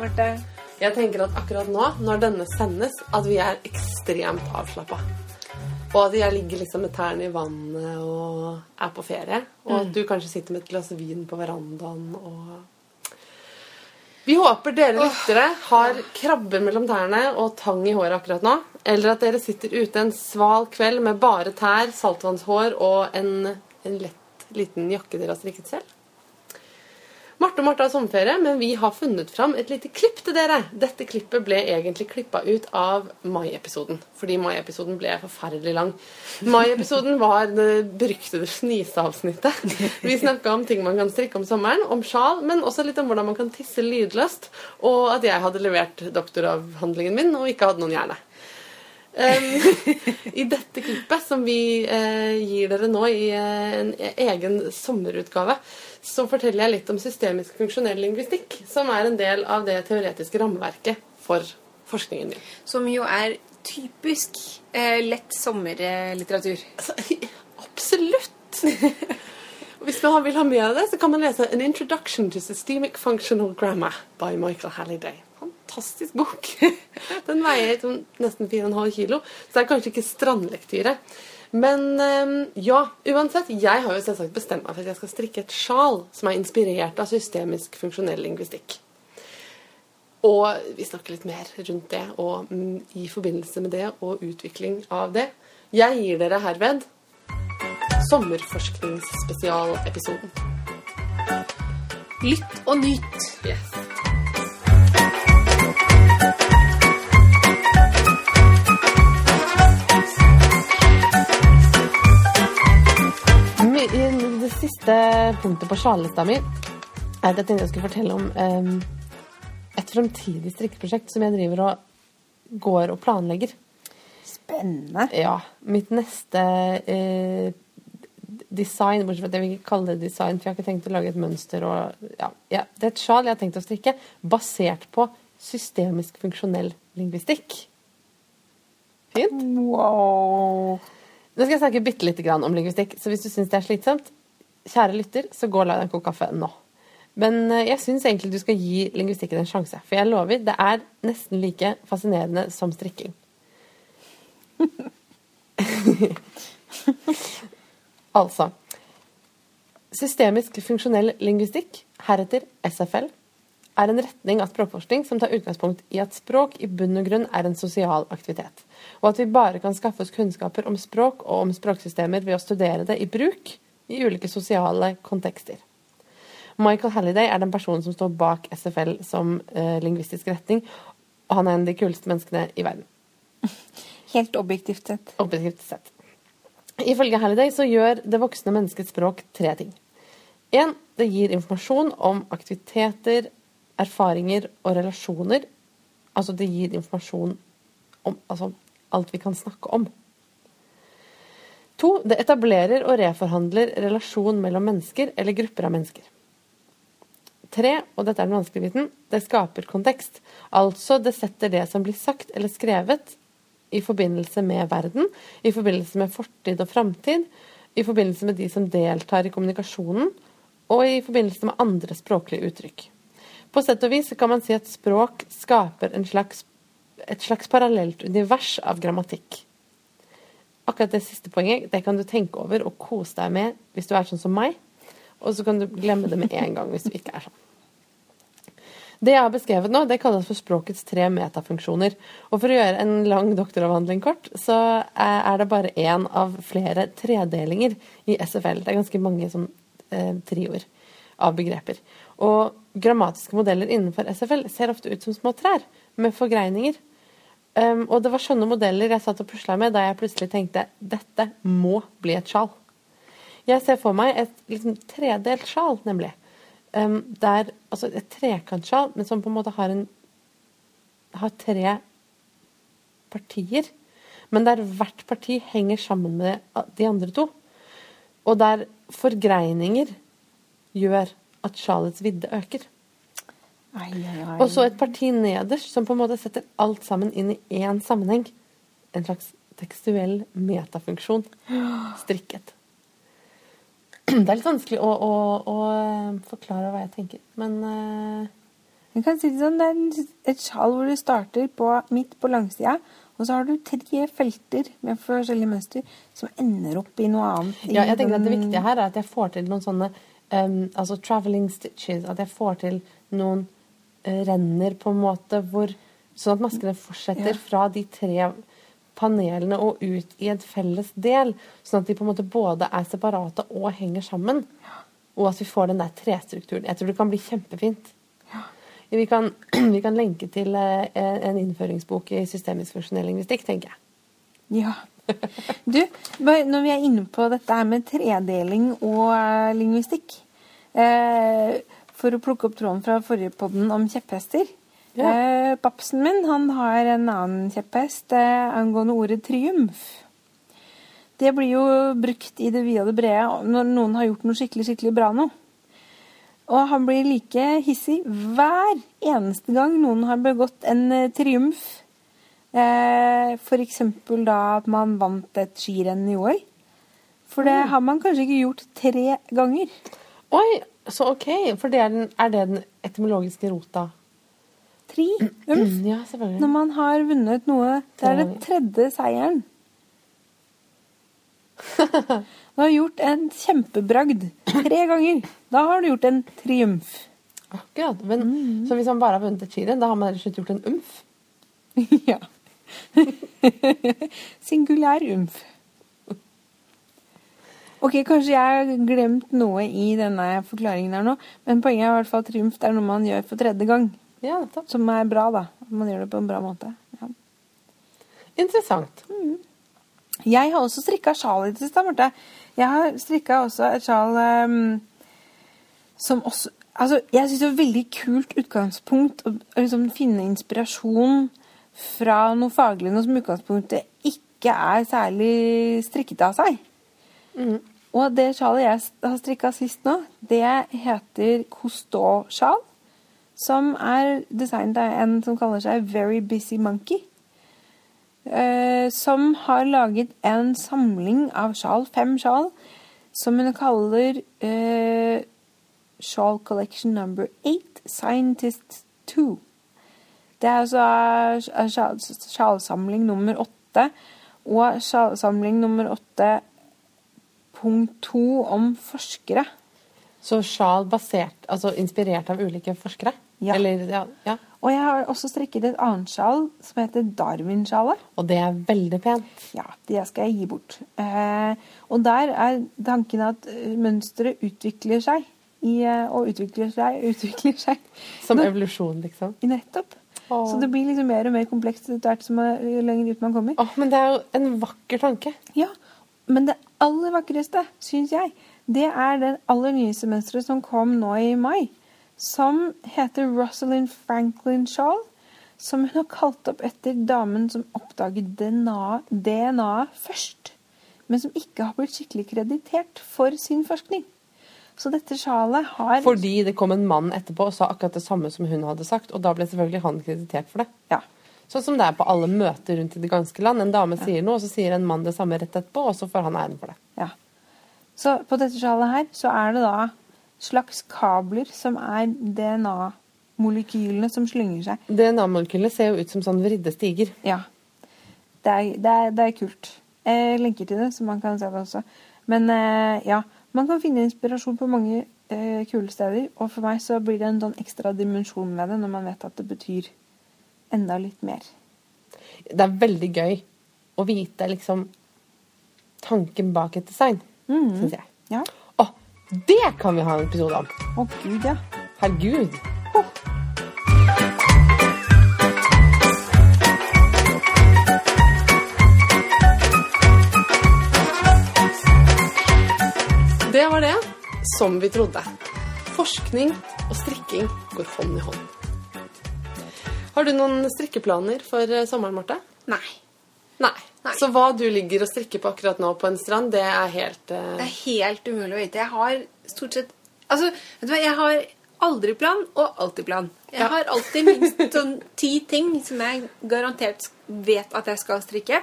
Marte? Jeg tenker at akkurat nå, når denne sendes, at vi er ekstremt avslappa. Og at jeg ligger liksom med tærne i vannet og er på ferie. Og at du kanskje sitter med et glass vin på verandaen og Vi håper dere lyttere har krabber mellom tærne og tang i håret akkurat nå. Eller at dere sitter ute en sval kveld med bare tær, saltvannshår og en, en lett liten jakke dere har strikket selv. Marte og Marte har sommerferie, men vi har funnet fram et lite klipp til dere. Dette klippet ble egentlig klippa ut av mai-episoden, fordi mai-episoden ble forferdelig lang. Mai-episoden var det beryktede fniseavsnittet. Vi snakka om ting man kan strikke om sommeren, om sjal, men også litt om hvordan man kan tisse lydløst, og at jeg hadde levert doktoravhandlingen min og ikke hadde noen hjerne. I dette klippet, som vi eh, gir dere nå i eh, en egen sommerutgave, så forteller jeg litt om systemisk funksjonell lingvistikk, som er en del av det teoretiske rammeverket for forskningen din. Som jo er typisk eh, lett sommerlitteratur. Altså, absolutt! Hvis man vil ha mer av det, så kan man lese An Introduction to Systemic Functional Grammar by Michael Halliday. Fantastisk bok. Den veier sånn nesten 4,5 kilo, så det er kanskje ikke strandlektyre. Men eh, ja, uansett. Jeg har jo selvsagt bestemt meg for at jeg skal strikke et sjal som er inspirert av systemisk funksjonell lingvistikk. Og vi snakker litt mer rundt det, og mm, i forbindelse med det og utvikling av det. Jeg gir dere herved sommerforskningsspesialepisoden. Lytt og nyt. Yes. Siste punktet på sjalelista mi er at jeg tenkte jeg skulle fortelle om et fremtidig strikkeprosjekt som jeg driver og går og planlegger. Spennende. Ja. Mitt neste eh, design, bortsett fra at jeg vil ikke kalle det design, for jeg har ikke tenkt å lage et mønster og ja, ja, Det er et sjal jeg har tenkt å strikke basert på systemisk funksjonell lingvistikk. Fint? Wow. Nå skal jeg snakke bitte lite grann om lingvistikk, så hvis du syns det er slitsomt, kjære lytter, så gå og lag deg en kopp kaffe nå. Men eh, jeg syns egentlig du skal gi lingvistikken en sjanse, for jeg lover, det er nesten like fascinerende som strikking. altså Systemisk funksjonell lingvistikk, heretter SFL, er en retning av språkforskning som tar utgangspunkt i at språk i bunn og grunn er en sosial aktivitet, og at vi bare kan skaffe oss kunnskaper om språk og om språksystemer ved å studere det i bruk i ulike sosiale kontekster. Michael Halliday er den personen som står bak SFL som eh, lingvistisk retning, og han er en av de kuleste menneskene i verden. Helt objektivt sett. Objektivt sett. Ifølge Halliday så gjør det voksne menneskets språk tre ting. En, det gir informasjon om aktiviteter, erfaringer og relasjoner. Altså det gir informasjon om altså, alt vi kan snakke om. To, det etablerer og reforhandler relasjon mellom mennesker eller grupper av mennesker. Tre, og dette er den vanskelige biten, det skaper kontekst. Altså det setter det som blir sagt eller skrevet i forbindelse med verden, i forbindelse med fortid og framtid, i forbindelse med de som deltar i kommunikasjonen, og i forbindelse med andre språklige uttrykk. På sett og vis kan man si at språk skaper slags, et slags parallelt univers av grammatikk. Akkurat det siste poenget det kan du tenke over og kose deg med hvis du er sånn som meg, og så kan du glemme det med en gang hvis du ikke er sånn. Det jeg har beskrevet nå, det kalles for språkets tre metafunksjoner. Og for å gjøre en lang doktoravhandling kort, så er det bare én av flere tredelinger i SFL. Det er ganske mange som eh, trioer av begreper. Og grammatiske modeller innenfor SFL ser ofte ut som små trær med forgreininger. Um, og det var sånne modeller jeg satt og pusla med da jeg plutselig tenkte dette må bli et sjal. Jeg ser for meg et liksom, tredelt sjal, nemlig. Um, der, altså et trekantsjal, men som på en måte har en har tre partier. Men der hvert parti henger sammen med de andre to. Og der forgreininger gjør at sjalets vidde øker. Ai, ai, ai. Og så et parti nederst som på en måte setter alt sammen inn i én sammenheng. En slags tekstuell metafunksjon. Strikket. Det er litt vanskelig å, å, å forklare hva jeg tenker, men uh... Jeg kan si det sånn, det er et sjal hvor du starter på, midt på langsida, og så har du tre felter med forskjellige mønster som ender opp i noe annet. Ja, jeg tenker at Det viktige her er at jeg får til noen sånne um, altså traveling stitches. At jeg får til noen eh, renner på en måte hvor Sånn at maskene fortsetter Ja. fra de tre panelene og ut i en felles del. Sånn at de på en måte både er separate og henger sammen. Og at vi får den der trestrukturen. Jeg tror det kan bli kjempefint. Vi kan, vi kan lenke til eh, en innføringsbok i systemisk funksjonell lingvistikk, tenker jeg. Ja. Du, når vi er inne på dette her med tredeling og eh, lingvistikk eh, For å plukke opp tråden fra forrige podden om kjepphester. Ja. Eh, Babsen min han har en annen kjepphest eh, angående ordet triumf. Det blir jo brukt i det vide og det brede når noen har gjort noe skikkelig, skikkelig bra nå. Og han blir like hissig hver eneste gang noen har begått en eh, triumf. Eh, eksempel da at man vant et skirenn i år. For det har man kanskje ikke gjort tre ganger. Oi, så ok. For det er, den, er det den etymologiske rota? Triumf. Mm, ja, selvfølgelig. Når man har vunnet noe Det er den tredje seieren. Du har gjort en kjempebragd tre ganger. Da har du gjort en triumf. Akkurat. Men, Mm. Så hvis man bare har vunnet et skirenn, da har man rett og slett gjort en umf? ja. Singulær umf. Ok, Kanskje jeg har glemt noe i denne forklaringen her nå, men poenget er i hvert fall at triumf er noe man gjør for tredje gang. Ja, nettopp. Som er bra, da. Man gjør det på en bra måte. Ja. Interessant. Jeg har også strikka sjal i det siste, Marte. Jeg har strikka også et sjal um, som også Altså, jeg syns det er et veldig kult utgangspunkt å liksom finne inspirasjon fra noe faglig, noe som utgangspunktet ikke er særlig strikket av seg. Og det sjalet jeg har strikka sist nå, det heter Cousteau-sjal. Som er designet av en som kaller seg Very Busy Monkey. eh, som har laget en samling av sjal, fem sjal, som hun kaller sjal Shawl Collection Number Eight, Scientist Two. Det er altså eh, sjalsamling nummer åtte, og sjalsamling nummer åtte punkt to om forskere. Så sjal basert, altså inspirert av ulike forskere? Ja. Eller, ja, ja. Og jeg har også strikket et annet sjal som heter Darwin-sjalet. Og det er veldig pent. Ja, det skal jeg gi bort. Eh, og der er tanken at eh, mønsteret utvikler seg. I, eh, og utvikler seg, utvikler seg. Som evolusjon, liksom. Nettopp. Åh. Så det blir liksom mer og mer komplekst etter hvert som er- lenger ut man kommer. Åh, men det er jo en vakker tanke. Ja, Men det aller vakreste, syns jeg, det er det aller nyeste mønsteret som kom nå i mai. Som heter Rosalind Franklin Shawl. Som hun har kalt opp etter damen som oppdaget DNA DNA først. Men som ikke har blitt skikkelig kreditert for sin forskning. Så dette sjalet har Fordi det kom en mann etterpå og sa akkurat det samme som hun hadde sagt, og da ble selvfølgelig han kreditert for det. Ja. Sånn som det er på alle møter rundt i det ganske land. En dame sier noe, og så sier en mann det samme rett etterpå, og så får han æren for det. Ja. Så på dette sjalet her så er det da slags kabler som er DNA-molekylene som slynger seg. DNA-molekylene ser jo ut som sånn vridde stiger. Ja. Det er, det er, det er kult. Jeg lenker til det, så man kan se det også. Men eh, ja, man kan finne inspirasjon på mange eh, kule steder. Og for meg så blir det en sånn ekstra dimensjon ved det når man vet at det betyr enda litt mer. Det er veldig gøy å vite liksom tanken bak et design, Mhm. syns jeg. Ja. Å, det kan vi ha en episode om! Å gud, ja. Herregud! Det var det. Som vi trodde. Forskning og strikking går hånd i hånd. Har du noen strikkeplaner for eh, sommeren, Marte? Nei. Nei. Nei. Så hva du ligger og strikker på akkurat nå på en strand, det er helt uh... Det er helt umulig å vite. Jeg har stort sett Altså, vet du hva, jeg har aldri plan og alltid plan. Jeg Ja. har alltid minst sånn ti ting som jeg garantert vet at jeg skal strikke.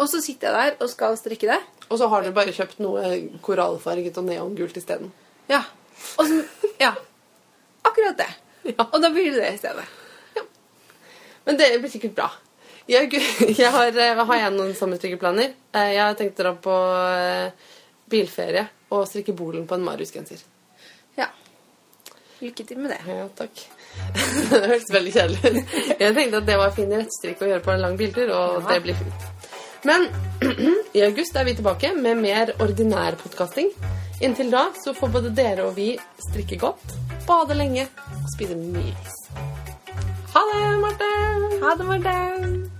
Og så sitter jeg der og skal strikke det. Og så har du bare kjøpt noe korallfarget og neongult isteden. Ja. Så, ja. Akkurat det. Ja. Og da blir det det i stedet. Men det blir sikkert bra. Jeg, jeg har, eh, har jeg noen sommerstrikkeplaner. Eh, Jeg har tenkt å dra på eh, bilferie og strikke bolen på en Marius-genser. Ja. Lykke til med det. Ja, takk. det hørtes veldig kjedelig ut. Jeg tenkte at det var fin rettstrikk å gjøre på en lang biltur, og Ja. det blir fint. Men i august er vi tilbake med mer ordinær podkasting. Inntil da så får både dere og vi strikke godt, bade lenge og spise mye is. Ha det, Marte! Ha det, Marte.